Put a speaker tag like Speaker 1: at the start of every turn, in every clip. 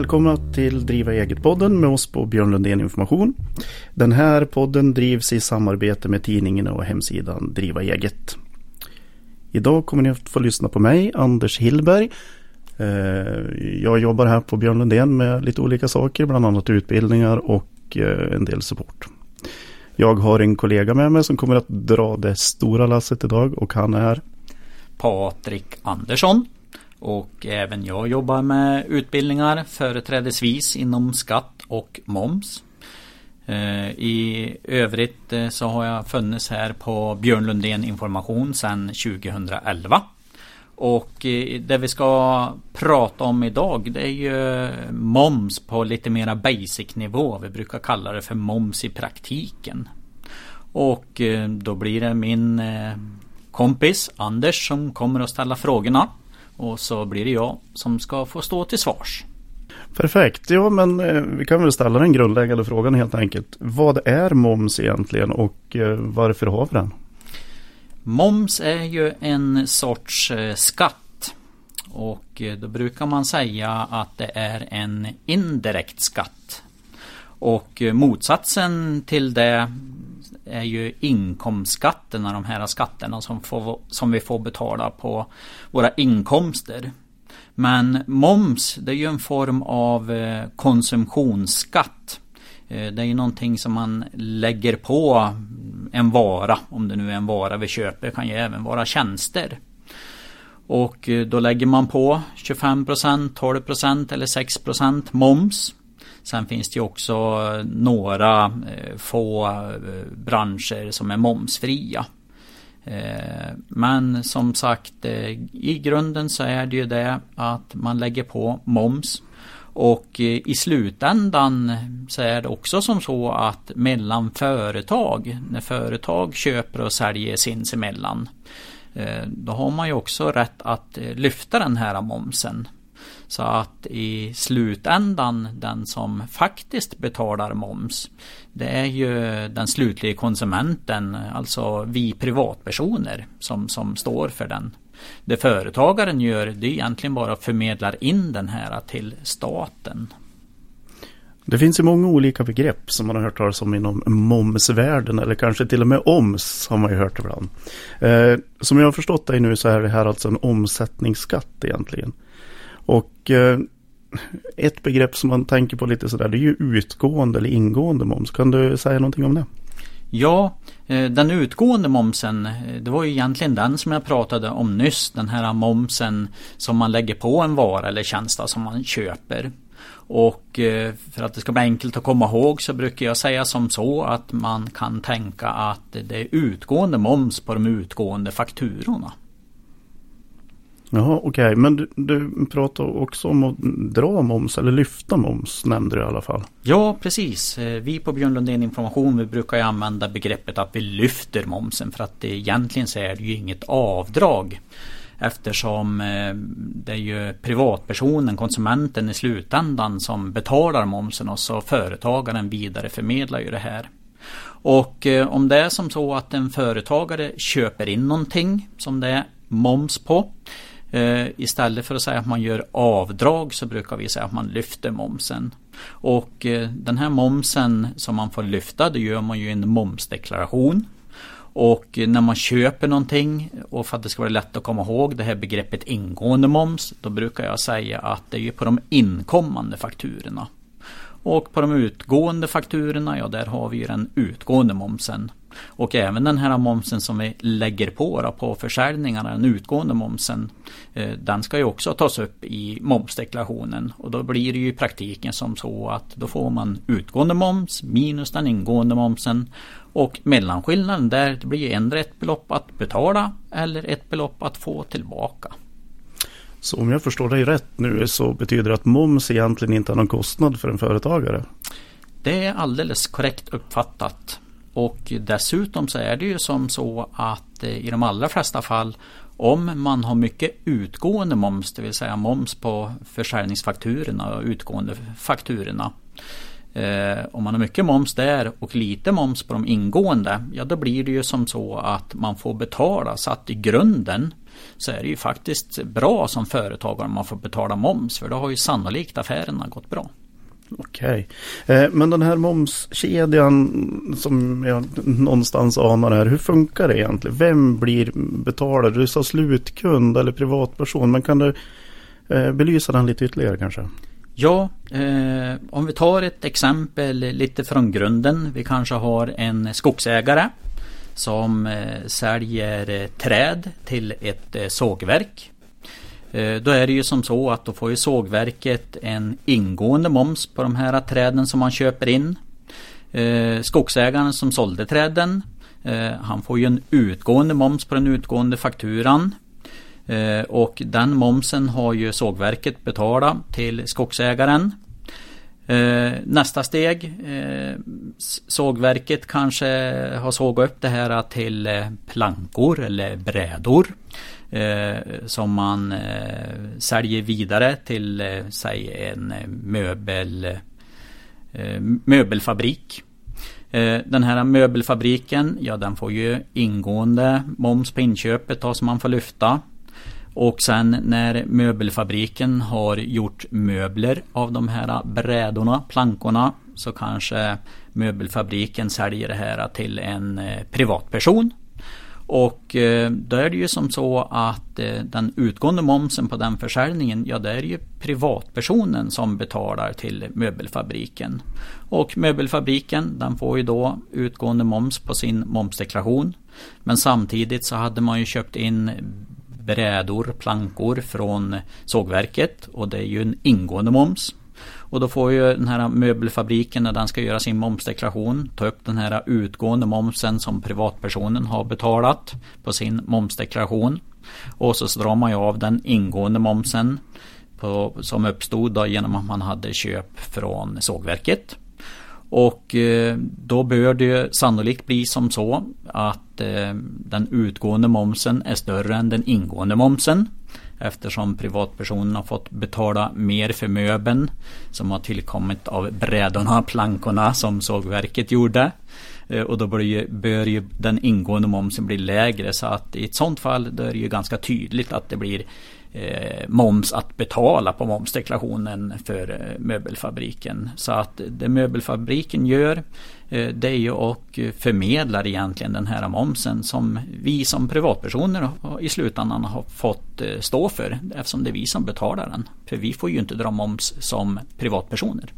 Speaker 1: Välkomna till Driva eget-podden med oss på Björn Lundén Information. Den här podden drivs i samarbete med tidningen och hemsidan Driva eget. Idag kommer ni att få lyssna på mig, Anders Hillberg. Eh, jag jobbar här på Björn Lundén med lite olika saker, bland annat utbildningar och eh, en del support. Jag har en kollega med mig som kommer att dra det stora lasset idag och han är
Speaker 2: Patrik Andersson. Och även jag jobbar med utbildningar företrädesvis inom skatt och moms. Eh, I övrigt eh, så har jag funnits här på Björn Lundén Information sedan 2011. Och eh, det vi ska prata om idag det är ju moms på lite mera basic nivå. Vi brukar kalla det för moms i praktiken. Och då blir det min kompis Anders som kommer att ställa frågorna. Och så blir det jag som ska få stå till svars.
Speaker 1: Perfekt, ja men eh, vi kan väl ställa den grundläggande frågan helt enkelt. Vad är moms egentligen och eh, varför har vi den?
Speaker 2: Moms är ju en sorts eh, skatt. Och då brukar man säga att det är en indirekt skatt. Och motsatsen till det är ju inkomstskatterna, de här skatterna som, får, som vi får betala på våra inkomster. Men moms, det är ju en form av eh, konsumtionsskatt. Eh, det är ju någonting som man lägger på en vara, om det nu är en vara vi köper, det kan ju även vara tjänster. Och eh, då lägger man på 25%, 12% eller 6% moms. Sen finns det ju också eh, några eh, få eh, branscher som är momsfria. Men som sagt i grunden så är det ju det att man lägger på moms. Och i slutändan så är det också som så att mellan företag, när företag köper och säljer sinsemellan, då har man ju också rätt att lyfta den här momsen. Så att i slutändan den som faktiskt betalar moms det är ju den slutliga konsumenten, alltså vi privatpersoner som, som står för den. Det företagaren gör det är egentligen bara att förmedla in den här till staten.
Speaker 1: Det finns ju många olika begrepp som man har hört talas om inom momsvärlden eller kanske till och med OMS har man ju hört ibland. Eh, som jag har förstått dig nu så är det här alltså en omsättningsskatt egentligen. Och eh, ett begrepp som man tänker på lite sådär det är ju utgående eller ingående moms. Kan du säga någonting om det?
Speaker 2: Ja, eh, den utgående momsen, eh, det var ju egentligen den som jag pratade om nyss. Den här momsen som man lägger på en vara eller tjänst som man köper. Och eh, för att det ska bli enkelt att komma ihåg så brukar jag säga som så att man kan tänka att det är utgående moms på de utgående fakturorna.
Speaker 1: Jaha, okej. Okay. Men du, du pratar också om att dra moms eller lyfta moms nämnde du i alla fall.
Speaker 2: Ja, precis. Eh, vi på Björn Lundén Information vi brukar ju använda begreppet att vi lyfter momsen för att det egentligen så är det ju inget avdrag. Eftersom eh, det är ju privatpersonen, konsumenten i slutändan som betalar momsen och så företagaren vidareförmedlar ju det här. Och eh, om det är som så att en företagare köper in någonting som det är moms på Eh, Eh, istället för att säga att man gör avdrag så brukar vi säga att man lyfter momsen. Och eh, den här momsen som man får lyfta, det gör man ju i en momsdeklaration. Och eh, när man köper någonting och för att det ska vara lätt att komma ihåg det här begreppet ingående moms, då brukar jag säga att det är på de inkommande fakturorna. Och på de utgående fakturorna, ja där har vi ju den utgående momsen. Och även den här momsen som vi lägger på då, på försäljningarna, den utgående momsen. Eh, den ska ju också tas upp i momsdeklarationen. Och då blir det ju i praktiken som så att då får man utgående moms minus den ingående momsen. Och mellanskillnaden där det blir ändå ett belopp att betala eller ett belopp att få tillbaka.
Speaker 1: Så om jag förstår dig rätt nu så betyder det att moms egentligen inte är någon kostnad för en företagare?
Speaker 2: Det är alldeles korrekt uppfattat. Och dessutom så är det ju som så att eh, i de allra flesta fall om man har mycket utgående moms, det vill säga moms på försäljningsfakturorna och utgående fakturorna. Eh, om man har mycket moms där och lite moms på de ingående, ja då blir det ju som så att man får betala så att i grunden så är det ju faktiskt bra som företagare om man får betala moms för då har ju sannolikt affärerna gått bra.
Speaker 1: Okej, Okay. men den här momskedjan som jag någonstans anar här, hur funkar det egentligen? Vem blir betalare? Du sa slutkund eller privatperson, men kan du eh, belysa den lite ytterligare kanske?
Speaker 2: Ja, eh, om vi tar ett exempel lite från grunden. Vi kanske har en skogsägare som eh, säljer eh, träd till ett sågverk. Eh, då är det ju som så att då får ju sågverket en ingående moms på de här träden som man köper in. Eh, skogsägaren som sålde träden eh, han får ju en utgående moms på den utgående fakturan. Och den momsen har ju sågverket betalat till skogsägaren. Nästa steg, sågverket kanske har sågat upp det här till plankor eller brädor. Eh, som man eh, säljer vidare till, eh, säg en möbel, möbelfabrik. Den här möbelfabriken, ja den får ju ingående moms på inköpet då, som man får lyfta. Och sen när möbelfabriken har gjort möbler av de här brädorna, plankorna, så kanske möbelfabriken säljer det här till en privatperson. Och eh, då är det ju som så att eh, den utgående momsen på den försäljningen, ja det är ju privatpersonen som betalar till möbelfabriken. Och möbelfabriken den får ju då utgående moms på sin momsdeklaration. Men samtidigt så hade man ju köpt in brädor, plankor från sågverket och det är ju en ingående moms. Och då får ju den här möbelfabriken när den ska göra sin momsdeklaration ta upp den här utgående momsen som privatpersonen har betalat på sin momsdeklaration. Och så drar man ju av den ingående momsen på, som uppstod då genom att man hade köp från sågverket. Och eh, då bör det sannolikt bli som så att eh, den utgående momsen är större än den ingående momsen. Eftersom privatpersonen har fått betala mer för möbeln som har tillkommit av brädorna och plankorna som sågverket gjorde. Eh, och då bör ju, bör ju den ingående momsen bli lägre så att i ett sånt fall då är det ju ganska tydligt att det blir eh, moms att betala på momsdeklarationen för eh, möbelfabriken. Så att det möbelfabriken gör eh, det är ju och eh, förmedlar egentligen den här momsen som vi som privatpersoner i slutändan har fått eh, stå för eftersom det är vi som betalar den. För vi får ju inte dra moms som privatpersoner.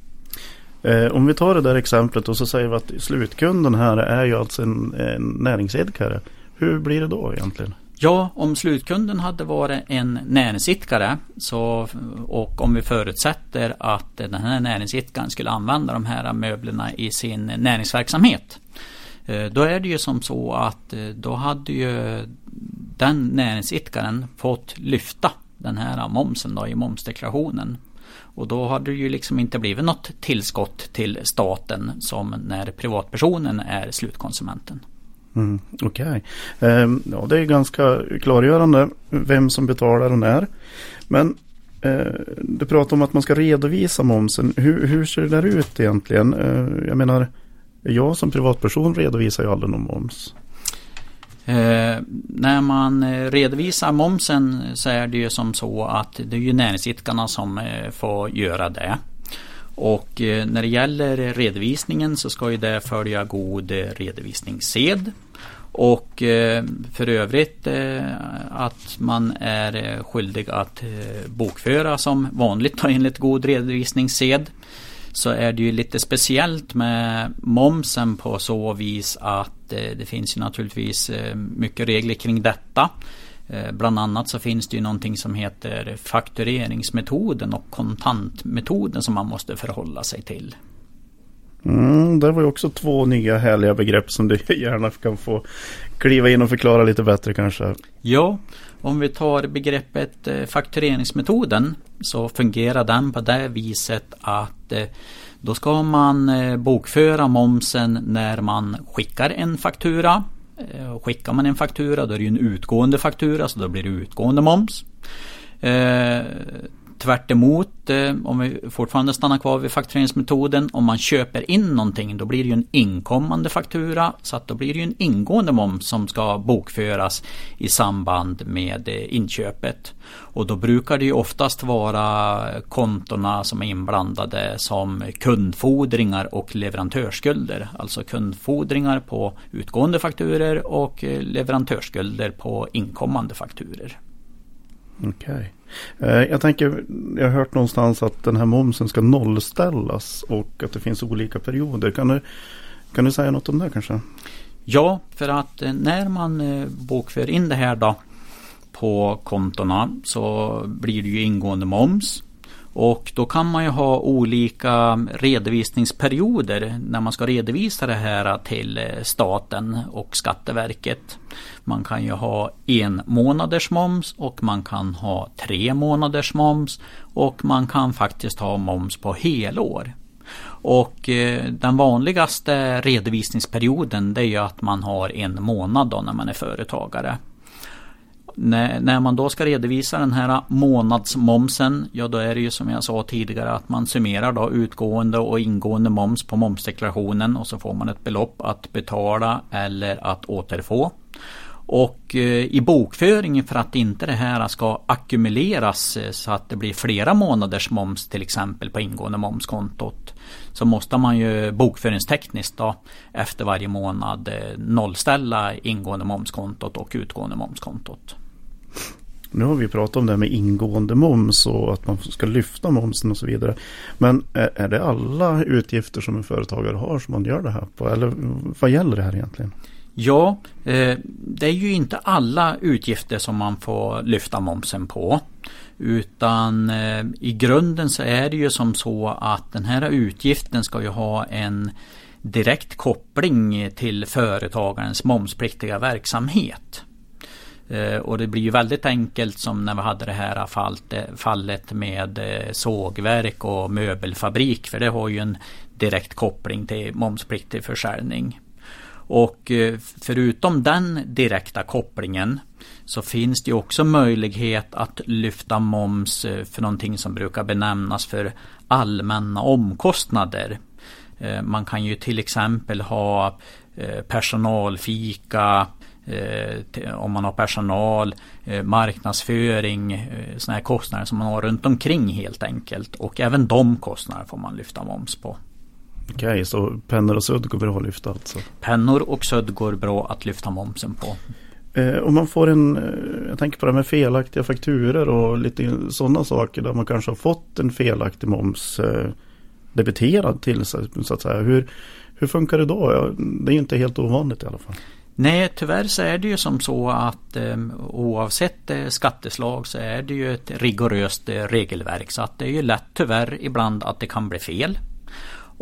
Speaker 1: Eh, om vi tar det där exemplet och så säger vi att slutkunden här är ju alltså en, en näringsidkare. Hur blir det då egentligen?
Speaker 2: Ja, om slutkunden hade varit en näringsidkare så, och om vi förutsätter att den här näringsidkaren skulle använda de här möblerna i sin näringsverksamhet. Eh, då är det ju som så att eh, då hade ju den näringsidkaren fått lyfta den här momsen då i momsdeklarationen. Och då hade det ju liksom inte blivit något tillskott till staten som när privatpersonen är slutkonsumenten.
Speaker 1: Mm, Okej, okay. ja, det är ganska klargörande vem som betalar och när. Men eh, du pratar om att man ska redovisa momsen. Hur, hur ser det där ut egentligen? Eh, jag menar, jag som privatperson redovisar ju aldrig någon moms.
Speaker 2: Eh, när man eh, redovisar momsen så är det ju som så att det är ju näringsidkarna som får göra det. Och eh, när det gäller redovisningen så ska ju det följa god eh, redovisningssed. Och eh, för övrigt att man är skyldig att bokföra som vanligt enligt god redovisningssed. Så är det ju lite speciellt med momsen på så vis att det finns ju naturligtvis mycket regler kring detta. Eh, bland annat så finns det ju någonting som heter faktureringsmetoden och kontantmetoden som man måste förhålla sig till.
Speaker 1: Mm, det var ju också två nya härliga begrepp som du gärna kan få kliva in och förklara lite bättre kanske.
Speaker 2: Ja, om vi tar begreppet eh, faktureringsmetoden så fungerar den på det viset att eh, då ska man bokföra momsen när man skickar en faktura Eh, och skickar man en faktura då är det ju en utgående faktura så då blir det utgående moms. Eh, Tvärt emot, eh, om vi fortfarande stannar kvar vid faktureringsmetoden, om man köper in någonting då blir det ju en inkommande faktura så att då blir det ju en ingående moms som ska bokföras i samband med eh, inköpet. Och då brukar det ju oftast vara kontona som är inblandade som kundfordringar och leverantörsskulder. Alltså kundfordringar på utgående fakturer och eh, leverantörsskulder på inkommande fakturer.
Speaker 1: Okej. Okay. Eh, jag tänker, jag har hört någonstans att den här momsen ska nollställas och att det finns olika perioder. Kan du, kan du säga något om det kanske?
Speaker 2: Ja, för att eh, när man eh, bokför in det här då på kontona så blir det ju ingående moms. Och då kan man ju ha olika redovisningsperioder när man ska redovisa det här till eh, staten och Skatteverket. Man kan ju ha en månaders moms och man kan ha tre månaders moms och man kan faktiskt ha moms på helår. Och eh, den vanligaste redovisningsperioden det är ju att man har en månad då när man är företagare. När, när, man då ska redovisa den här månadsmomsen, ja då är det ju som jag sa tidigare att man summerar då utgående och ingående moms på momsdeklarationen och så får man ett belopp att betala eller att återfå. Och eh, i bokföringen för att inte det här ska ackumuleras eh, så att det blir flera månaders moms till exempel på ingående momskontot. Så måste man ju bokföringstekniskt då efter varje månad eh, nollställa ingående momskontot och utgående momskontot.
Speaker 1: Nu har vi pratat om det här med ingående moms och att man ska lyfta momsen och så vidare. Men är, det alla utgifter som en företagare har som man gör det här på? Eller vad gäller det här egentligen?
Speaker 2: Ja, eh, det är ju inte alla utgifter som man får lyfta momsen på. Utan eh, i grunden så är det ju som så att den här utgiften ska ju ha en direkt koppling till företagarens momspliktiga verksamhet. Eh, och det blir ju väldigt enkelt som när vi hade det här fallet med eh, sågverk och möbelfabrik. För det har ju en direkt koppling till momspliktig försäljning. Och eh, förutom den direkta kopplingen så finns det också möjlighet att lyfta moms för någonting som brukar benämnas för allmänna omkostnader. Man kan ju till exempel ha personalfika, om man har personal, marknadsföring, sådana här kostnader som man har runt omkring helt enkelt. Och även de kostnader får man lyfta moms på.
Speaker 1: Okej, okay, så pennor och sudd går bra att lyfta alltså?
Speaker 2: Pennor och sudd går bra att lyfta momsen på.
Speaker 1: Eh, om man får en, eh, jag tänker på det med felaktiga fakturer och lite sådana saker där man kanske har fått en felaktig moms eh, debiterad till sig så att säga. Hur, hur funkar det då? Det är inte helt ovanligt i alla fall.
Speaker 2: Nej, tyvärr så är det ju som så att eh, oavsett eh, skatteslag så är det ju ett rigoröst eh, regelverk. Så att det är ju lätt tyvärr ibland att det kan bli fel.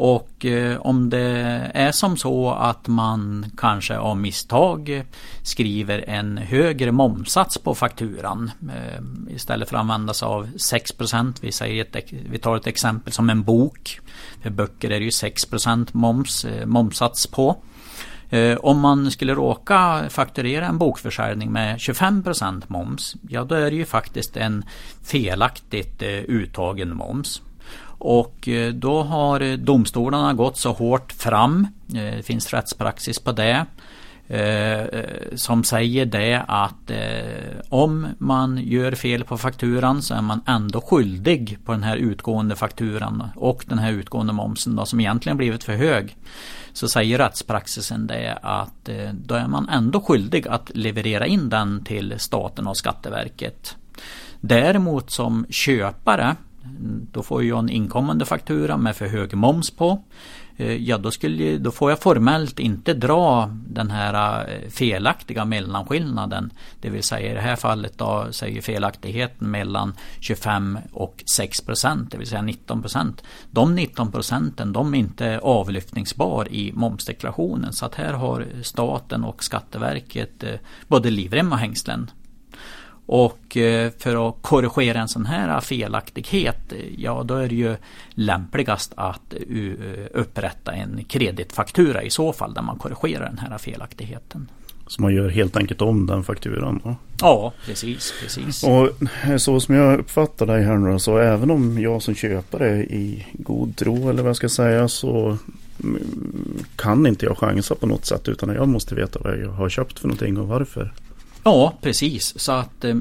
Speaker 2: Och eh, om det är som så att man kanske av misstag skriver en högre momsats på fakturan eh, istället för att använda sig av 6 vi, säger ett, vi tar ett exempel som en bok. För böcker är det ju 6 moms, eh, momsats på. Eh, om man skulle råka fakturera en bokförsäljning med 25% moms, ja då är det ju faktiskt en felaktigt eh, uttagen moms. Och eh, då har eh, domstolarna gått så hårt fram, eh, det finns rättspraxis på det, Eh, eh, som säger det att eh, om man gör fel på fakturan så är man ändå skyldig på den här utgående fakturan och den här utgående momsen då, som egentligen blivit för hög. Så säger rättspraxisen det att då är man ändå skyldig att leverera in den till staten och Skatteverket. Däremot som köpare då får jag en inkommande faktura med för hög moms på. Eh, ja, då, skulle, då får jag formellt inte dra den här eh, felaktiga mellanskillnaden. Det vill säga i det här fallet då säger felaktigheten mellan 25 och 6 procent, det vill säga 19 procent. De 19 procenten de är inte avlyftningsbar i momsdeklarationen. Så att här har staten och Skatteverket eh, både livrem och hängslen. Och eh, för att korrigera en sån här felaktighet, ja då är det ju lämpligast att eh, upprätta en kreditfaktura i så fall där man korrigerar den här felaktigheten.
Speaker 1: Så man gör helt enkelt om den fakturan. Då.
Speaker 2: Ja, precis, precis.
Speaker 1: Och så som jag uppfattar dig här nu så även om jag som köpare i god tro eller vad jag ska säga så mm, kan inte jag chansa på något sätt utan jag måste veta vad jag har köpt för någonting och varför.
Speaker 2: Ja, precis. Så att eh,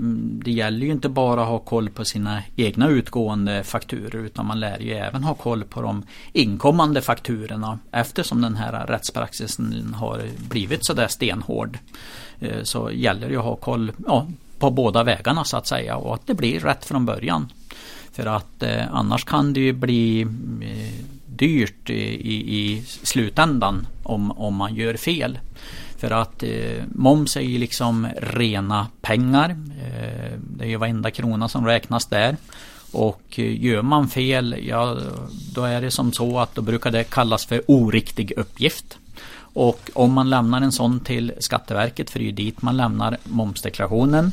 Speaker 2: det gäller ju inte bara att ha koll på sina egna utgående fakturor utan man lär ju även ha koll på de inkommande fakturorna eftersom den här rättspraxisen har blivit sådär stenhård. Eh, så gäller det att ha koll ja, på båda vägarna så att säga och att det blir rätt från början. För att eh, annars kan det ju bli dyrt i, i slutändan om, om man gör fel. För att eh, moms är ju liksom rena pengar. Eh, det är ju varenda krona som räknas där. Och eh, gör man fel, ja då är det som så att då brukar det kallas för oriktig uppgift. Och om man lämnar en sån till Skatteverket, för det är ju dit man lämnar momsdeklarationen,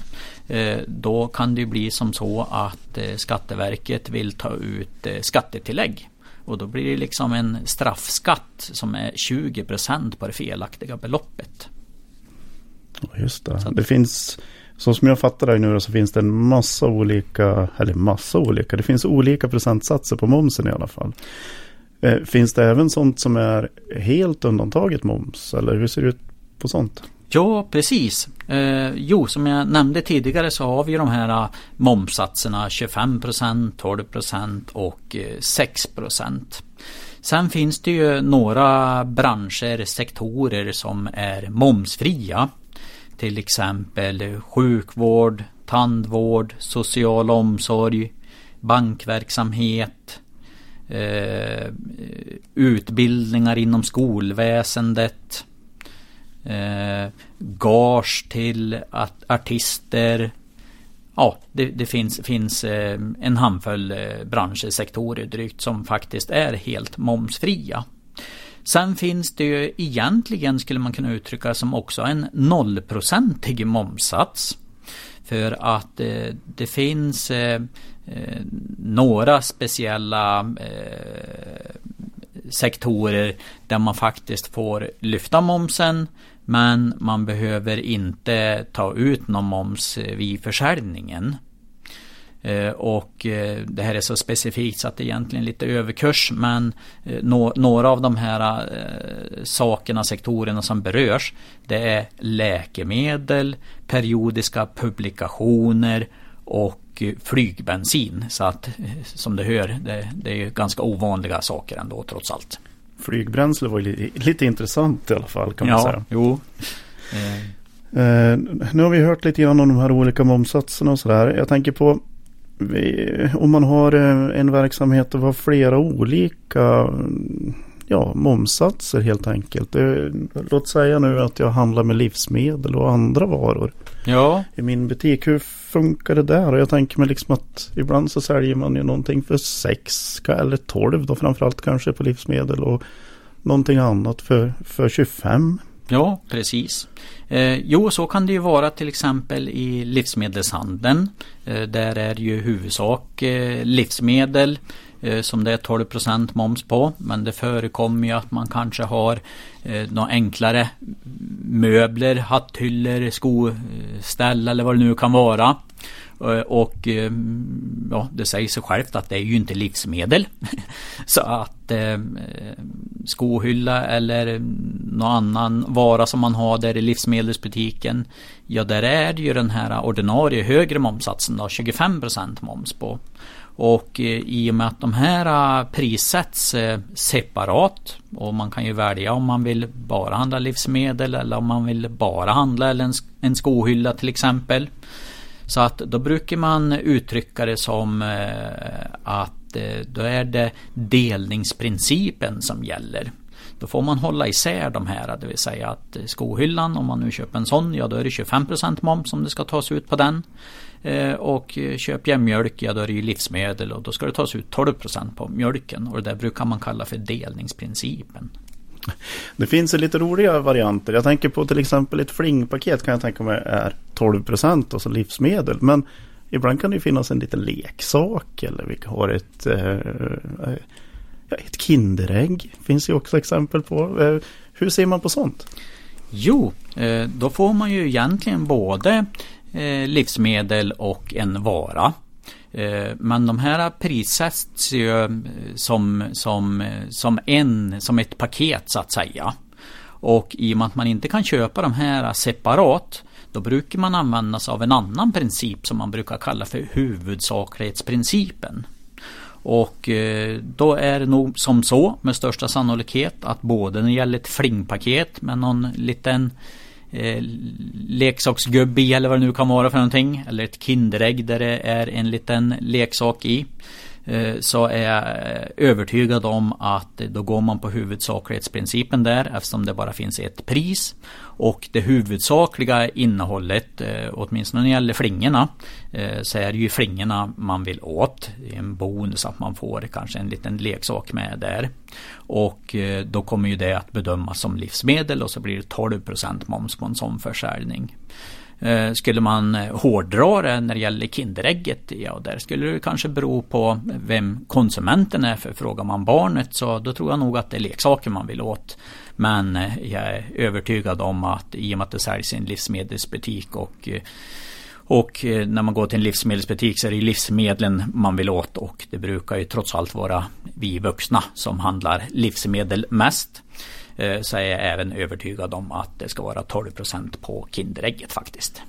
Speaker 2: eh, då kan det bli som så att eh, Skatteverket vill ta ut eh, skattetillägg. Och då blir det liksom en straffskatt som är 20% på det felaktiga beloppet.
Speaker 1: Just det. Så det finns, så som jag fattar det nu så finns det en massa olika, eller massa olika, det finns olika procentsatser på momsen i alla fall. Eh, finns det även sånt som är helt undantaget moms? Eller hur ser det ut på sånt?
Speaker 2: Ja, precis. Eh, jo, som jag nämnde tidigare så har vi de här momsatserna 25%, 12% och eh, 6 Sen finns det ju några branscher, sektorer som är momsfria. Till exempel eh, sjukvård, tandvård, social omsorg, bankverksamhet, eh, utbildningar inom skolväsendet, eh, gage till artister. Ja, det, det finns, finns eh, en handfull eh, branscher, sektorer drygt som faktiskt är helt momsfria. Sen finns det ju egentligen skulle man kunna uttrycka som också en nollprocentig momsats. För att eh, det finns eh, eh några speciella eh, sektorer där man faktiskt får lyfta momsen men man behöver inte ta ut någon moms vid försäljningen. Eh, och eh, det här är så specifikt så att det är egentligen lite överkurs men eh, några av de här sakerna, sektorerna som berörs det är läkemedel, periodiska publikationer och flygbensin. Så att som du hör, det, det är ganska ovanliga saker ändå trots allt.
Speaker 1: Flygbränsle var ju lite, intressant i alla fall kan man
Speaker 2: ja,
Speaker 1: säga.
Speaker 2: Jo.
Speaker 1: Eh, nu har vi hört lite grann om de här olika momsatserna och sådär. Jag tänker på om man har eh, en verksamhet och har flera olika ja, momsatser helt enkelt. Det, låt säga nu att jag handlar med livsmedel och andra varor.
Speaker 2: Ja.
Speaker 1: I min butik. Hur funkar det där? Och jag tänker mig liksom att ibland så säljer man ju någonting för 6 eller 12 då framförallt kanske på livsmedel och någonting annat för, för 25.
Speaker 2: Ja, precis. Eh, jo, så kan det ju vara till exempel i livsmedelshandeln. Eh, där är det ju huvudsak eh, livsmedel Eh, som det är 12 moms på. Men det förekommer ju att man kanske har eh, några enklare möbler, hatthyllor, skoställ eller vad det nu kan vara. Eh, och eh, ja, det säger sig självt att det är ju inte livsmedel. Så att eh, skohylla eller någon annan vara som man har där i livsmedelsbutiken. Ja, där är det ju den här ordinarie högre momsatsen då, 25% moms på. Och eh, i och med att de här eh, prissätts eh, separat och man kan ju välja om man vill bara handla livsmedel eller om man vill bara handla eller en skohylla till exempel. Så att då brukar man uttrycka det som att då är det delningsprincipen som gäller. Då får man hålla isär de här, det vill säga att skohyllan, om man nu köper en sån, ja då är det 25% moms som det ska tas ut på den. Eh, och köper jag mjölk, ja då är det ju livsmedel och då ska det tas ut 12% på mjölken. Och det där brukar man kalla för delningsprincipen.
Speaker 1: Det finns lite roliga varianter. Jag tänker på till exempel ett flingpaket kan jag tänka mig är 12 procent, alltså livsmedel. Men ibland kan det finnas en liten leksak eller vi har ett, eh, ett Kinderägg. Finns ju också exempel på. Eh, hur ser man på sånt?
Speaker 2: Jo, då får man ju egentligen både Eh, livsmedel och en vara. Eh, men de här prissätts ju eh, som, som, som, en, som ett paket så att säga. Och i och med att man inte kan köpa de här separat då brukar man använda sig av en annan princip som man brukar kalla för huvudsaklighetsprincipen. Och då är det nog som så med största sannolikhet att både när det gäller ett flingpaket med någon liten eh, leksaksgubbe i eller vad det nu kan vara för någonting. Eller ett Kinderägg där det är en liten leksak i. Eh, så är jag övertygad om att då går man på huvudsaklighetsprincipen där eftersom det bara finns ett pris. Och det huvudsakliga innehållet, eh, åtminstone när det gäller flingorna, eh, så är det ju flingorna man vill åt. Det är en bonus att man får kanske en liten leksak med där. Och då kommer ju det att bedömas som livsmedel och så blir det 12% moms på en sån försäljning. Eh, skulle man eh, hårdra det när det gäller Kinderägget, ja där skulle det kanske bero på vem konsumenten är. För frågar man barnet så då tror jag nog att det är leksaker man vill åt. Men eh, jag är övertygad om att i och med att det säljs i en livsmedelsbutik och och när man går till en livsmedelsbutik så är det livsmedlen man vill åt och det brukar ju trots allt vara vi vuxna som handlar livsmedel mest. Eh, så är jag även övertygad om att det ska vara 12% på Kinderägget faktiskt.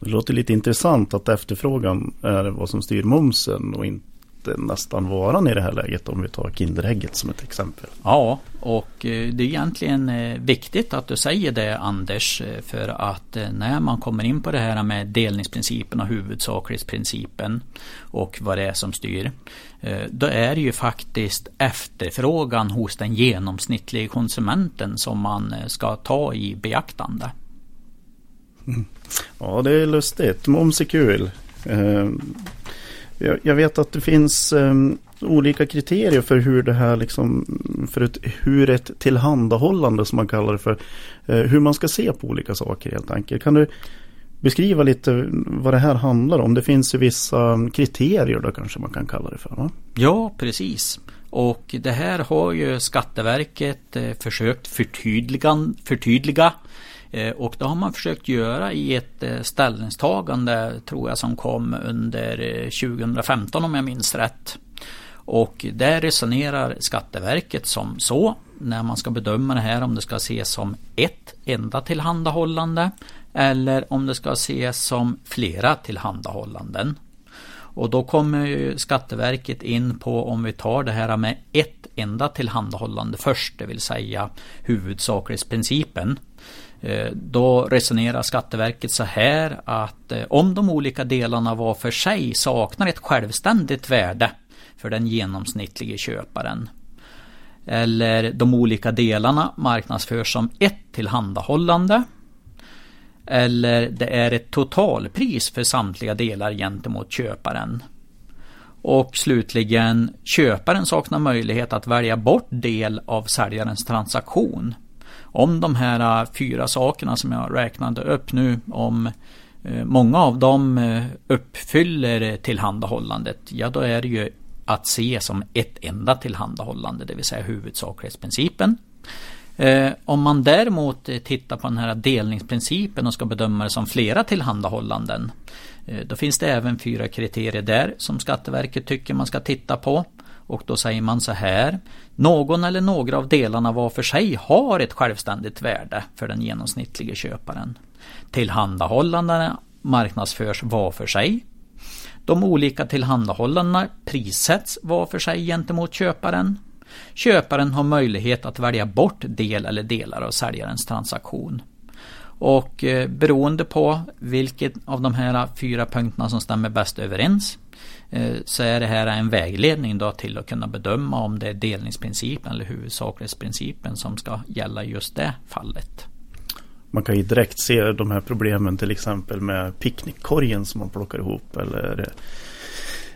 Speaker 1: Det låter lite intressant att efterfrågan är vad som styr momsen och inte nästan varan i det här läget om vi tar Kinderägget som ett exempel.
Speaker 2: Ja, och eh, det är egentligen eh, viktigt att du säger det Anders eh, för att när man kommer in på det här med delningsprincipen och huvudsaklighetsprincipen och vad det är som styr då är det ju faktiskt efterfrågan hos den genomsnittliga konsumenten som man ska ta i beaktande.
Speaker 1: Ja, det är lustigt. Moms är kul. Jag, vet att det finns um, olika kriterier för hur det här liksom, för ett, hur ett tillhandahållande som man kallar det för, uh, hur man ska se på olika saker helt enkelt. Kan du beskriva lite vad det här handlar om? Det finns ju vissa kriterier då kanske man kan kalla det för va?
Speaker 2: Ja, precis. Och det här har ju Skatteverket eh, försökt förtydliga, förtydliga Eh, och det har man försökt göra i ett eh, ställningstagande tror jag som kom under eh, 2015 om jag minns rätt. Och där resonerar Skatteverket som så när man ska bedöma det här om det ska ses som ett enda tillhandahållande eller om det ska ses som flera tillhandahållanden. Och då kommer Skatteverket in på om vi tar det här med ett enda tillhandahållande först, det vill säga huvudsaklighetsprincipen. Eh, då resonerar Skatteverket så här att eh, om de olika delarna var för sig saknar ett självständigt värde för den genomsnittlige köparen. Eller de olika delarna marknadsförs som ett tillhandahållande. Eller det är ett totalpris för samtliga delar gentemot köparen. Och slutligen, köparen saknar möjlighet att välja bort del av säljarens transaktion om de här äh, fyra sakerna som jag räknade upp nu, om äh, många av dem äh, uppfyller tillhandahållandet, ja då är det ju att se som ett enda tillhandahållande, det vill säga huvudsaklighetsprincipen. Om man däremot tittar på den här delningsprincipen och ska bedöma det som flera tillhandahållanden Då finns det även fyra kriterier där som Skatteverket tycker man ska titta på. Och då säger man så här. Någon eller några av delarna var för sig har ett självständigt värde för den genomsnittliga köparen. Tillhandahållandena marknadsförs var för sig. De olika tillhandahållandena prissätts var för sig gentemot köparen. Köparen har möjlighet att välja bort del eller delar av säljarens transaktion. Och eh, beroende på vilket av de här fyra punkterna som stämmer bäst överens Eh, så är det här en vägledning då till att kunna bedöma om det är delningsprincipen eller huvudsaklighetsprincipen som ska gälla just det fallet.
Speaker 1: Man kan ju direkt se de här problemen till exempel med picknickkorgen som man plockar ihop eller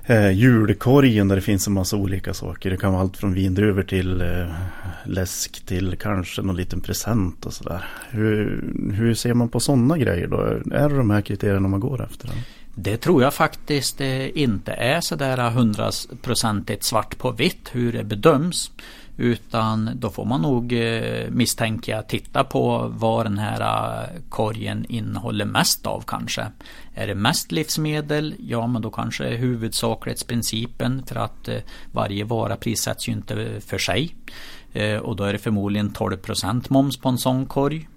Speaker 1: eh, julkorgen där det finns en massa olika saker. Det kan vara allt från vindruvor till eh, läsk till kanske någon liten present och sådär. Hur, hur ser man på sådana grejer då? Är det de här kriterierna man går efter? Eller?
Speaker 2: Det tror jag faktiskt eh, inte är sådär hundraprocentigt svart på vitt hur det bedöms. Utan då får man nog eh, misstänka titta på vad den här eh, korgen innehåller mest av kanske. Är det mest livsmedel? Ja men då kanske är huvudsaklighetsprincipen för att varje vara prissätts ju inte för sig. Och då är det förmodligen 12% moms på en sån korg.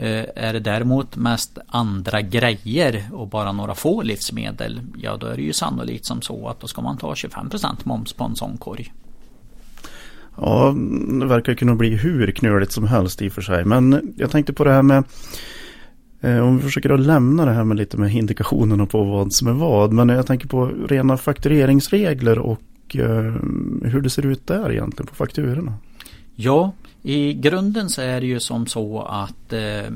Speaker 2: Är det däremot mest andra grejer och bara några få livsmedel, ja då är det ju sannolikt som så att då ska man ta 25% moms på en sån korg.
Speaker 1: Ja, det verkar kunna bli hur knöligt som helst i och för sig. Men jag tänkte på det här med eh, om vi försöker att lämna det här med lite med indikationerna på vad som är vad. Men jag tänker på rena faktureringsregler och eh, hur det ser ut där egentligen på fakturorna.
Speaker 2: Ja, i grunden så är det ju som så att eh,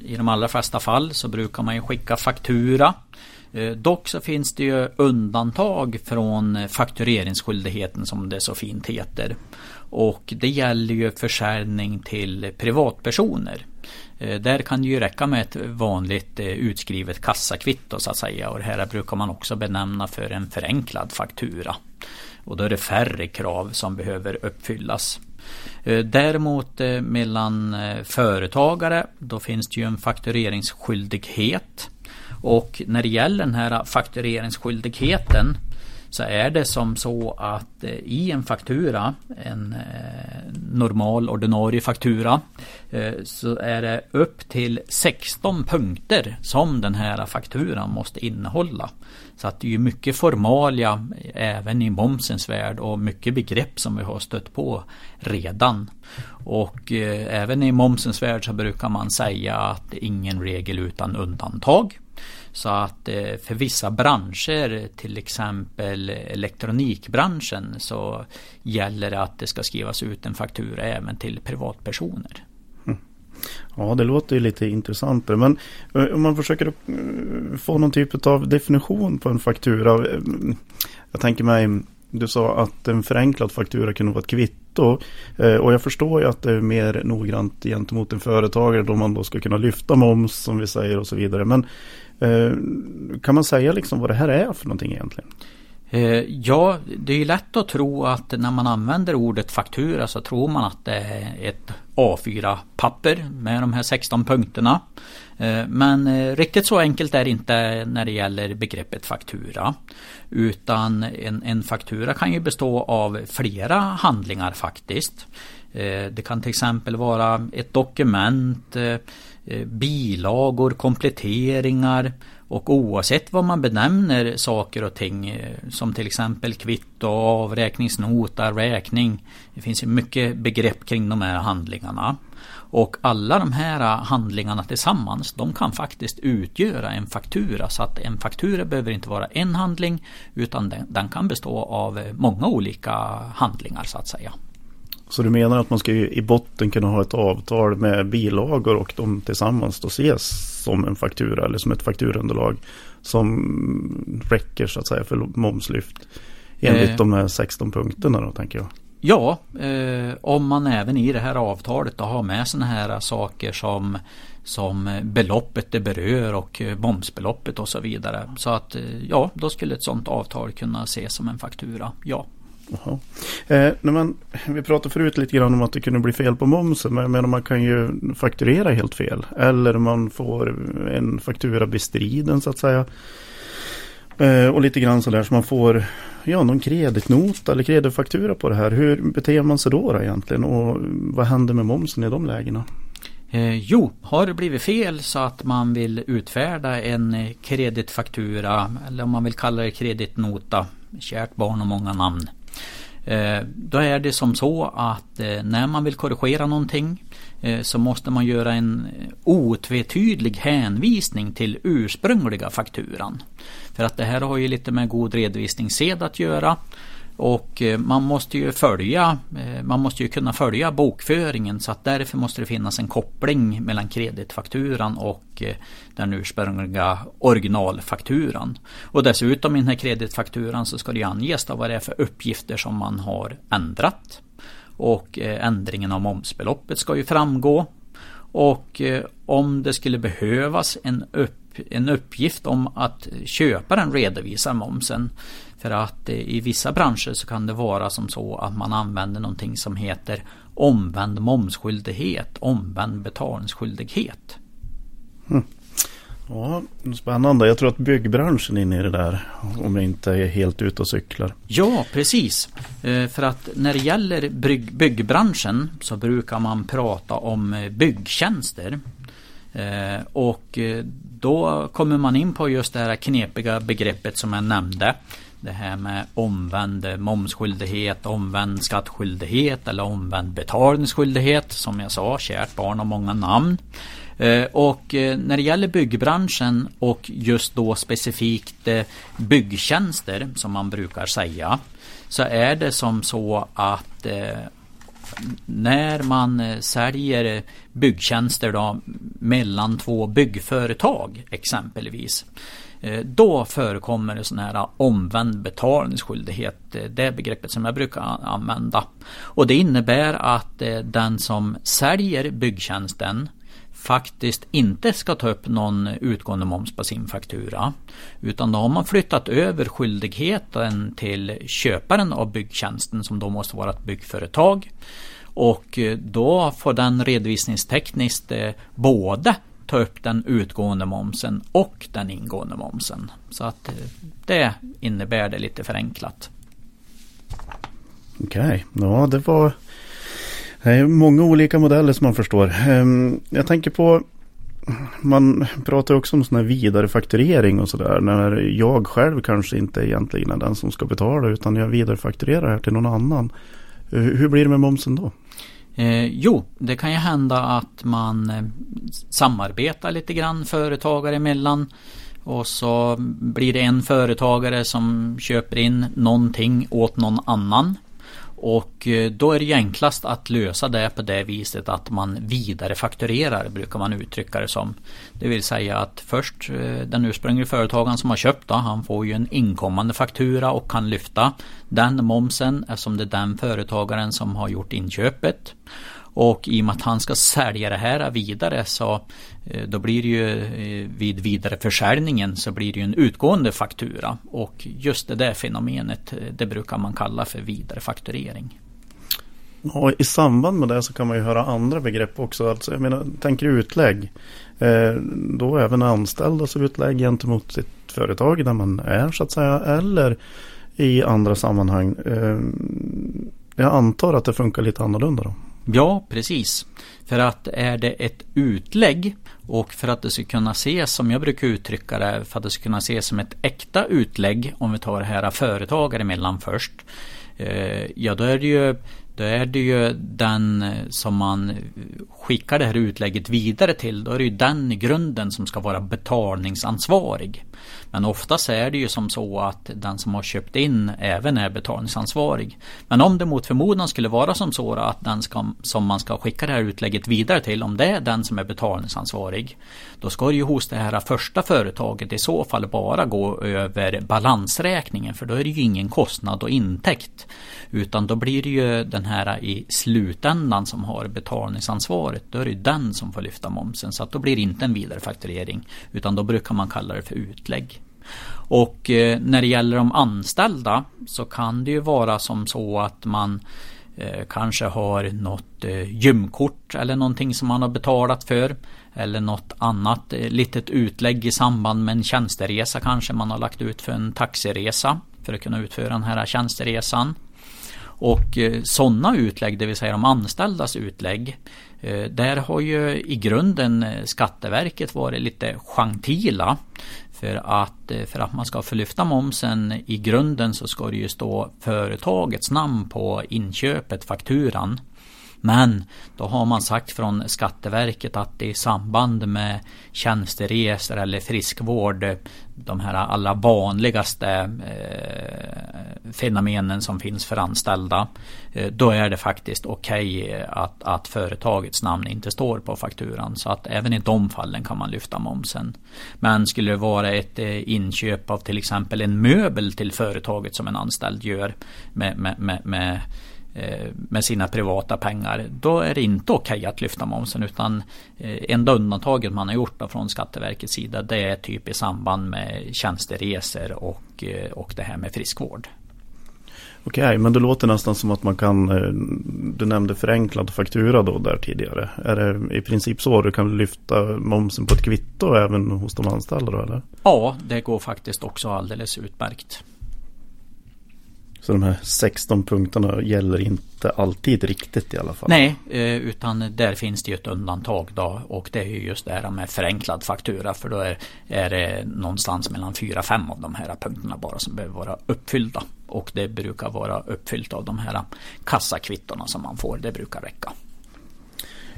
Speaker 2: i de allra flesta fall så brukar man ju skicka faktura Eh, dock så finns det ju undantag från faktureringsskyldigheten som det så fint heter. Och det gäller ju försäljning till privatpersoner. Eh, där kan det ju räcka med ett vanligt eh, utskrivet kassakvitto så att säga. Och det här brukar man också benämna för en förenklad faktura. Och då är det färre krav som behöver uppfyllas. Eh, däremot eh, mellan eh, företagare då finns det ju en faktureringsskyldighet. Och när det gäller den här faktureringsskyldigheten så är det som så att eh, i en faktura, en eh, normal ordinarie faktura, eh, så är det upp till 16 punkter som den här fakturan måste innehålla. Så att det är mycket formalia även i momsens värld och mycket begrepp som vi har stött på redan. Och även i momsens värld så brukar man säga att ingen regel utan undantag. Så att eh, för vissa branscher, till exempel elektronikbranschen, så gäller det att det ska skrivas ut en faktura även till privatpersoner.
Speaker 1: Mm. Ja, det låter ju lite intressantare. Men eh, om man försöker eh, få någon typ av definition på en faktura. Jag tänker mig, du sa att en förenklad faktura kunde vara ett kvitto. Och jag förstår ju att det är mer noggrant gentemot en företagare då man då ska kunna lyfta moms som vi säger och så vidare. Men Eh, kan man säga liksom vad det här är för någonting egentligen?
Speaker 2: Eh, ja, det är lätt att tro att när man använder ordet faktura så tror man att det är ett A4-papper med de här 16 punkterna. Eh, men riktigt så enkelt är det inte när det gäller begreppet faktura. Utan en, en faktura kan ju bestå av flera handlingar faktiskt. Det kan till exempel vara ett dokument, Eh, bilagor, kompletteringar och oavsett vad man benämner saker och ting eh, som till exempel kvitto, avräkningsnota, räkning. Det finns ju mycket begrepp kring de här handlingarna. Och alla de här handlingarna tillsammans de kan faktiskt utgöra en faktura. Så att en faktura behöver inte vara en handling utan den, den kan bestå av eh, många olika handlingar så att säga.
Speaker 1: Så du menar att man ska i botten kunna ha ett avtal med bilagor och de tillsammans då ses som en faktura eller som ett fakturunderlag som räcker så att säga för momslyft enligt eh, de här 16 punkterna då tänker jag.
Speaker 2: Ja, eh, om man även i det här avtalet då har med sådana här saker som som beloppet det berör och momsbeloppet och så vidare. Så att eh, ja, då skulle ett sådant avtal kunna ses som en faktura. Ja.
Speaker 1: Jaha. Eh, när man, vi pratade förut lite grann om att det kunde bli fel på momsen. Men, men man kan ju fakturera helt fel. Eller man får en faktura bestriden så att säga. Eh, och lite grann sådär så man får ja, någon kreditnota eller kreditfaktura på det här. Hur beter man sig då, då egentligen? Och vad händer med momsen i de lägena?
Speaker 2: Eh, jo, har det blivit fel så att man vill utfärda en kreditfaktura eller om man vill kalla det kreditnota. Kärt barn och många namn. Eh, då är det som så att eh, när man vill korrigera någonting eh, så måste man göra en otvetydig hänvisning till ursprungliga fakturan. För att det här har ju lite med god redovisningssed att göra. Och eh, man måste ju följa, eh, man måste ju kunna följa bokföringen så att därför måste det finnas en koppling mellan kreditfakturan och eh, den ursprungliga originalfakturan. Och dessutom i den här kreditfakturan så ska det anges vad det är för uppgifter som man har ändrat. Och ändringen av momsbeloppet ska ju framgå. Och om det skulle behövas en, upp, en uppgift om att köparen redovisar momsen för att i vissa branscher så kan det vara som så att man använder någonting som heter omvänd momsskyldighet, omvänd betalningsskyldighet.
Speaker 1: Mm. Ja, spännande. Jag tror att byggbranschen är inne i det där. Om jag inte är helt ute och cyklar.
Speaker 2: Ja, precis. Eh, för att när det gäller byggbranschen så brukar man prata om eh, byggtjänster. Eh, och då kommer man in på just det här knepiga begreppet som jag nämnde. Det här med omvänd momsskyldighet, omvänd skattskyldighet eller omvänd betalningsskyldighet. Som jag sa, kärt barn har många namn. Eh, och eh, när det gäller byggbranschen och just då specifikt eh, byggtjänster som man brukar säga så är det som så att när man säljer byggtjänster då mellan två byggföretag exempelvis Eh, då förekommer det sån här eh, omvänd betalningsskyldighet. Eh, det begreppet som jag brukar använda. Och det innebär att den som säljer byggtjänsten faktiskt inte ska ta upp någon utgående moms på sin faktura. Utan då har man flyttat över skyldigheten till köparen av byggtjänsten som då måste vara ett byggföretag. Och då får den redovisningstekniskt både ta upp den utgående momsen och den ingående momsen. Så att eh, det innebär det lite förenklat.
Speaker 1: Okej, okay. ja det var det är många olika modeller som man förstår. Ehm, jag tänker på man pratar också om sån här vidarefakturering och sådär. När jag själv kanske inte egentligen är den som ska betala utan jag vidarefakturerar här till någon annan. Hur blir det med momsen då?
Speaker 2: Eh, jo, det kan ju hända att man eh, samarbetar lite grann företagare emellan. Och så blir det en företagare som köper in någonting åt någon annan. Och eh, då är det enklast att lösa det på det viset att man vidarefakturerar brukar man uttrycka det som. Det vill säga att först eh, den ursprungliga företagaren som har köpt då, han får ju en inkommande faktura och kan lyfta den momsen eftersom det är den företagaren som har gjort inköpet. Och i och med att han ska sälja det här vidare så eh, då blir det ju eh, vid vidareförsäljningen så blir det ju en utgående faktura. Och just det där fenomenet eh, det brukar man kalla för vidarefakturering.
Speaker 1: Och I samband med det så kan man ju höra andra begrepp också. Alltså, jag menar, tänker utlägg. Eh, då även anställdas utlägg gentemot sitt företag där man är så att säga. Eller i andra sammanhang. Eh, jag antar att det funkar lite annorlunda då.
Speaker 2: Ja, precis. För att är det ett utlägg och för att det ska kunna ses som jag brukar uttrycka det, för att det ska kunna ses som ett äkta utlägg, om vi tar det här företagare emellan först. Eh, ja, då är det ju då är det ju den som man skickar det här utlägget vidare till. Då är det ju den i grunden som ska vara betalningsansvarig. Men oftast är det ju som så att den som har köpt in även är betalningsansvarig. Men om det mot förmodan skulle vara som så att den ska, som man ska skicka det här utlägget vidare till, om det är den som är betalningsansvarig. Då ska det ju hos det här första företaget i så fall bara gå över balansräkningen för då är det ju ingen kostnad och intäkt. Utan då blir det ju den här i slutändan som har betalningsansvaret. Då är det den som får lyfta momsen. Så att då blir det inte en vidarefakturering. Utan då brukar man kalla det för utlägg. Och eh, när det gäller de anställda så kan det ju vara som så att man eh, kanske har något eh, gymkort eller någonting som man har betalat för. Eller något annat litet utlägg i samband med en tjänsteresa kanske man har lagt ut för en taxiresa för att kunna utföra den här tjänsteresan. Och sådana utlägg, det vill säga de anställdas utlägg, där har ju i grunden Skatteverket varit lite gentila. För att, eh, för att man ska förlyfta momsen i grunden så ska det ju stå företagets namn på inköpet, fakturan. Men då har man sagt från Skatteverket att i samband med tjänsteresor eller friskvård, de här allra vanligaste eh, fenomenen som finns för anställda, eh, då är det faktiskt okej okay att, att företagets namn inte står på fakturan. Så att även i de fallen kan man lyfta momsen. Men skulle det vara ett eh, inköp av till exempel en möbel till företaget som en anställd gör med, med, med, med med sina privata pengar. Då är det inte okej okay att lyfta momsen utan eh, enda undantaget man har gjort från Skatteverkets sida det är typ i samband med tjänsteresor och, eh, och det här med friskvård.
Speaker 1: Okej, okay, men det låter nästan som att man kan, eh, du nämnde förenklad faktura då där tidigare. Är det i princip så du kan lyfta momsen på ett kvitto även hos de anställda då eller?
Speaker 2: Ja, det går faktiskt också alldeles utmärkt.
Speaker 1: Så de här 16 punkterna gäller inte alltid riktigt i alla fall?
Speaker 2: Nej, eh, utan där finns det ju ett undantag då och det är ju just det här med förenklad faktura för då är, är det någonstans mellan 4-5 av de här punkterna bara som behöver vara uppfyllda. Och det brukar vara uppfyllt av de här kassakvittona som man får. Det brukar räcka.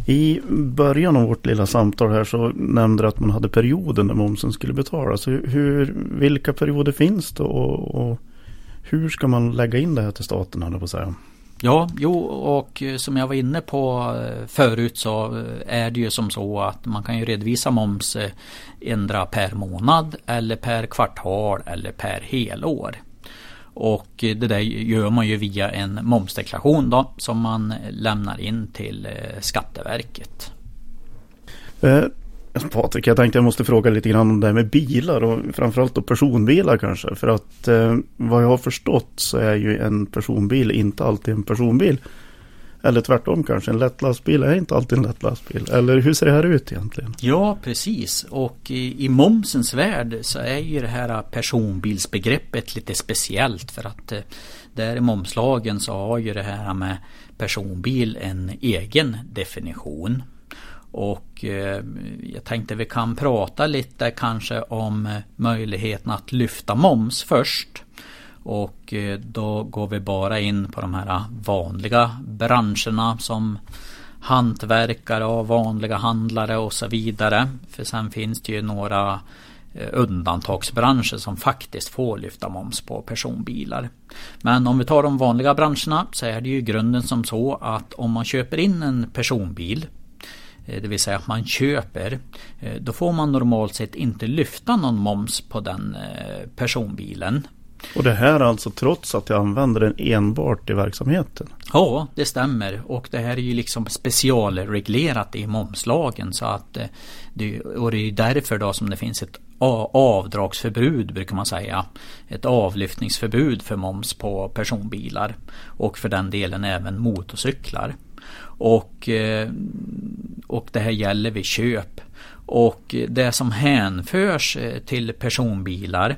Speaker 1: I början av vårt lilla samtal här så nämnde du att man hade perioder när momsen skulle betalas. Hur, vilka perioder finns det och, och hur ska man lägga in det här till staten, höll på att säga?
Speaker 2: Ja, jo och som jag var inne på eh, förut så eh, är det ju som så att man kan ju redovisa moms eh, ändra per månad eller per kvartal eller per helår. Och det där gör man ju via en momsdeklaration då som man lämnar in till Skatteverket.
Speaker 1: Patrik, jag tänkte jag måste fråga lite grann om det här med bilar och framförallt då personbilar kanske. För att eh, vad jag har förstått så är ju en personbil inte alltid en personbil. Eller tvärtom kanske, en lätt lastbil är inte alltid en lätt lastbil. Eller hur ser det här ut egentligen?
Speaker 2: Ja, precis. Och i, i momsens värld så är ju det här personbilsbegreppet lite speciellt. För att eh, där i momslagen så har ju det här med personbil en egen definition. Och eh, jag tänkte vi kan prata lite kanske om eh, möjligheten att lyfta moms först. Och eh, då går vi bara in på de här vanliga branscherna som hantverkare och vanliga handlare och så vidare. För sen finns det ju några eh, undantagsbranscher som faktiskt får lyfta moms på personbilar. Men om vi tar de vanliga branscherna så är det ju grunden som så att om man köper in en personbil det vill säga att man köper, eh, då får man normalt sett inte lyfta någon moms på den eh, personbilen.
Speaker 1: Och det här alltså trots att jag använder den enbart i verksamheten?
Speaker 2: Ja, det stämmer. Och det här är ju liksom specialreglerat i momslagen. Så att det, och det är därför då som det finns ett avdragsförbud brukar man säga. Ett avlyftningsförbud för moms på personbilar. Och för den delen även motorcyklar. Och, eh, och det här gäller vid köp. Och det som hänförs eh, till personbilar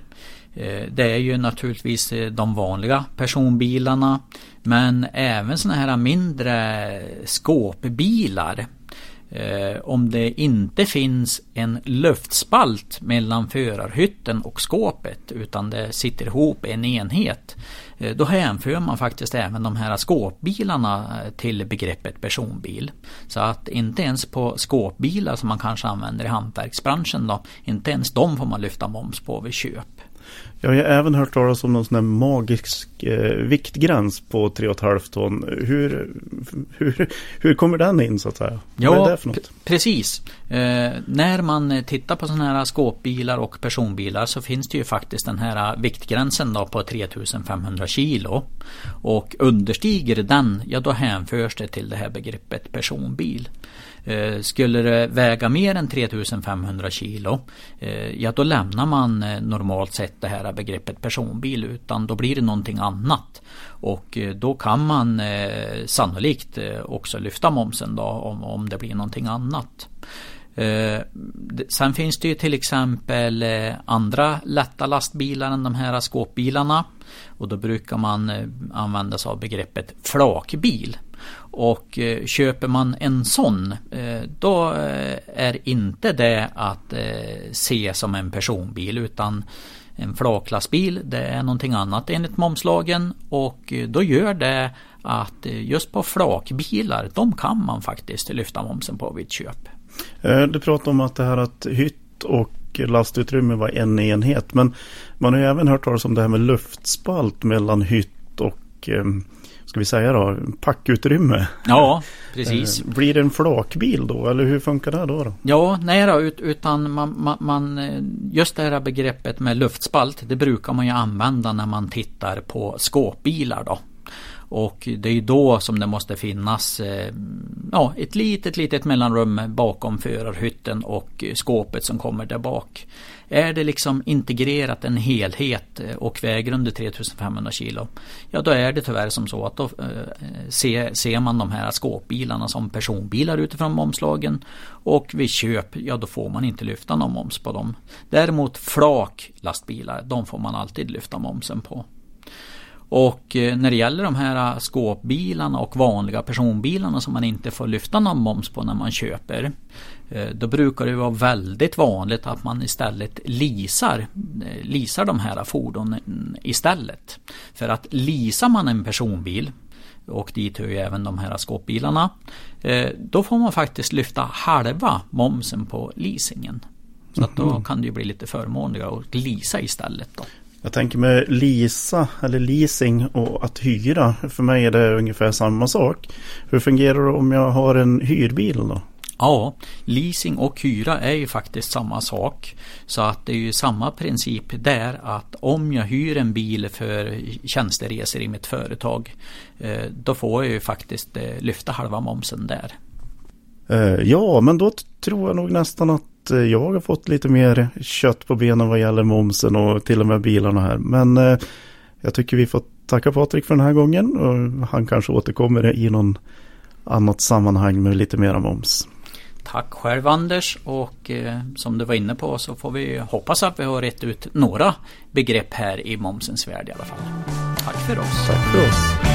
Speaker 2: eh, det är ju naturligtvis de vanliga personbilarna men även sådana här mindre skåpbilar. Eh, om det inte finns en luftspalt mellan förarhytten och skåpet utan det sitter ihop en enhet Eh, då hänför man faktiskt även de här skåpbilarna eh, till begreppet personbil. Så att inte ens på skåpbilar som man kanske använder i hantverksbranschen då, inte ens de får man lyfta moms på vid köp.
Speaker 1: Jag har även hört talas om någon sån här magisk eh, viktgräns på 3,5 ton. Hur, hur, hur kommer den in så att säga?
Speaker 2: Ja, Vad är det för något? precis. Eh, när man tittar på sådana här skåpbilar och personbilar så finns det ju faktiskt den här viktgränsen då på 3500 kilo. Och understiger den, ja då hänförs det till det här begreppet personbil. Eh, skulle det väga mer än 3500 kilo eh, Ja då lämnar man eh, normalt sett det här begreppet personbil utan då blir det någonting annat. Och då kan man sannolikt också lyfta momsen då om, om det blir någonting annat. Sen finns det ju till exempel andra lätta lastbilar än de här skåpbilarna. Och då brukar man använda sig av begreppet flakbil. Och eh, köper man en sån eh, då eh, är inte det att se som en personbil utan en flaklastbil det är någonting annat enligt momslagen. Och då gör det att just på flakbilar de kan man faktiskt lyfta momsen på vid köp.
Speaker 1: Du pratar om att det här att hytt och lastutrymme var en enhet. Men man har ju även hört talas om det här med luftspalt mellan hytt och ska vi säga då, packutrymme.
Speaker 2: Ja, precis.
Speaker 1: Eh, blir det en flakbil då eller hur funkar det då? då?
Speaker 2: Ja, nej då, utan man, man, man, just det här begreppet med luftspalt det brukar man ju använda när man tittar på skåpbilar då. Och det är ju då som det måste finnas eh, ja, ett litet, litet mellanrum bakom förarhytten och skåpet som kommer där bak. Är det liksom integrerat en helhet eh, och väger under 3500 kilo. Ja då är det tyvärr som så att då eh, ser, ser man de här skåpbilarna som personbilar utifrån momslagen. Och vid köp, ja då får man inte lyfta någon moms på dem. Däremot flak lastbilar, de får man alltid lyfta momsen på. Och eh, när det gäller de här skåpbilarna och vanliga personbilarna som man inte får lyfta någon moms på när man köper. Eh, då brukar det vara väldigt vanligt att man istället leasar, eh, leasar de här fordonen istället. För att leasar man en personbil och dit hör ju även de här skåpbilarna. Då får man faktiskt lyfta halva momsen på leasingen. Så att då mhm. kan det ju bli lite förmånligare att leasa istället. Då.
Speaker 1: Jag tänker med leasa eller leasing och att hyra. För mig är det ungefär samma sak. Hur fungerar det om jag har en hyrbil då?
Speaker 2: Ja, leasing och hyra är ju faktiskt samma sak. Så att det är ju samma princip där att om jag hyr en bil för tjänsteresor i mitt företag eh, då får jag ju faktiskt eh, lyfta halva momsen där.
Speaker 1: Eh, ja, men då tror jag nog nästan att Eh, jag har fått lite mer kött på benen vad gäller momsen och till och med bilarna här. Men eh, jag tycker vi får tacka Patrik för den här gången och han kanske återkommer i någon annat sammanhang med lite mera moms.
Speaker 2: Tack själv Anders och eh, som du var inne på så får vi hoppas att vi har rätt ut några begrepp här i momsens värld i alla fall. Tack för oss.
Speaker 1: Tack för oss.